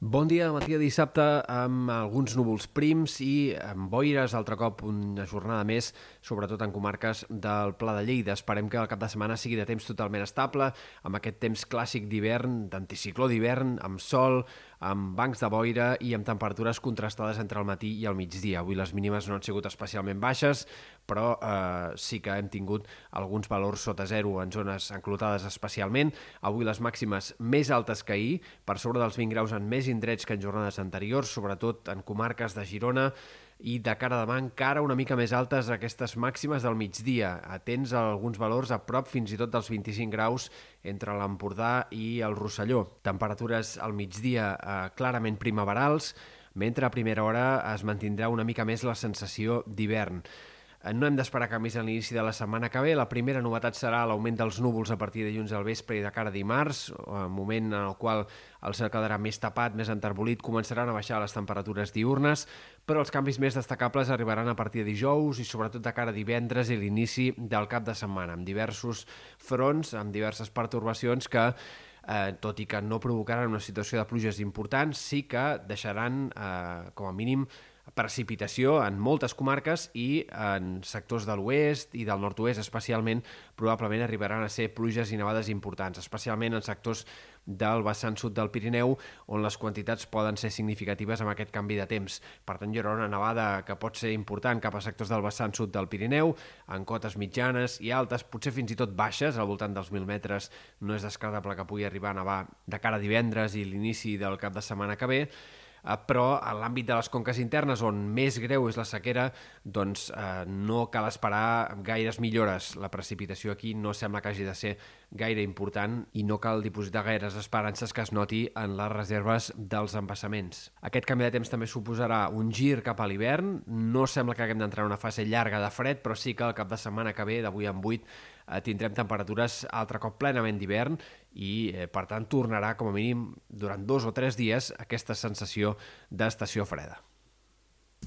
Bon dia, matí de dissabte amb alguns núvols prims i amb boires, altre cop una jornada més, sobretot en comarques del Pla de Lleida. Esperem que el cap de setmana sigui de temps totalment estable, amb aquest temps clàssic d'hivern, d'anticicló d'hivern, amb sol, amb bancs de boira i amb temperatures contrastades entre el matí i el migdia. Avui les mínimes no han sigut especialment baixes, però eh, sí que hem tingut alguns valors sota zero en zones enclotades especialment. Avui les màximes més altes que ahir, per sobre dels 20 graus en més indrets que en jornades anteriors, sobretot en comarques de Girona, i de cara demà encara una mica més altes aquestes màximes del migdia. Atents a alguns valors a prop fins i tot dels 25 graus entre l'Empordà i el Rosselló. Temperatures al migdia eh, clarament primaverals, mentre a primera hora es mantindrà una mica més la sensació d'hivern. Eh, no hem d'esperar canvis a l'inici de la setmana que ve. La primera novetat serà l'augment dels núvols a partir de dilluns al vespre i de cara a dimarts, eh, moment en el qual el cel quedarà més tapat, més enterbolit, començaran a baixar les temperatures diurnes, però els canvis més destacables arribaran a partir de dijous i sobretot de cara a divendres i l'inici del cap de setmana, amb diversos fronts, amb diverses pertorbacions que eh, tot i que no provocaran una situació de pluges important, sí que deixaran, eh, com a mínim, precipitació en moltes comarques i en sectors de l'oest i del nord-oest especialment probablement arribaran a ser pluges i nevades importants, especialment en sectors del vessant sud del Pirineu on les quantitats poden ser significatives amb aquest canvi de temps. Per tant, hi haurà una nevada que pot ser important cap a sectors del vessant sud del Pirineu, en cotes mitjanes i altes, potser fins i tot baixes, al voltant dels 1.000 metres, no és descartable que pugui arribar a nevar de cara a divendres i l'inici del cap de setmana que ve, però en l'àmbit de les conques internes, on més greu és la sequera, doncs eh, no cal esperar gaires millores. La precipitació aquí no sembla que hagi de ser gaire important i no cal dipositar gaires esperances que es noti en les reserves dels embassaments. Aquest canvi de temps també suposarà un gir cap a l'hivern. No sembla que haguem d'entrar en una fase llarga de fred, però sí que el cap de setmana que ve, d'avui en 8, eh, tindrem temperatures altre cop plenament d'hivern i, eh, per tant, tornarà com a mínim durant dos o tres dies aquesta sensació d'estació freda.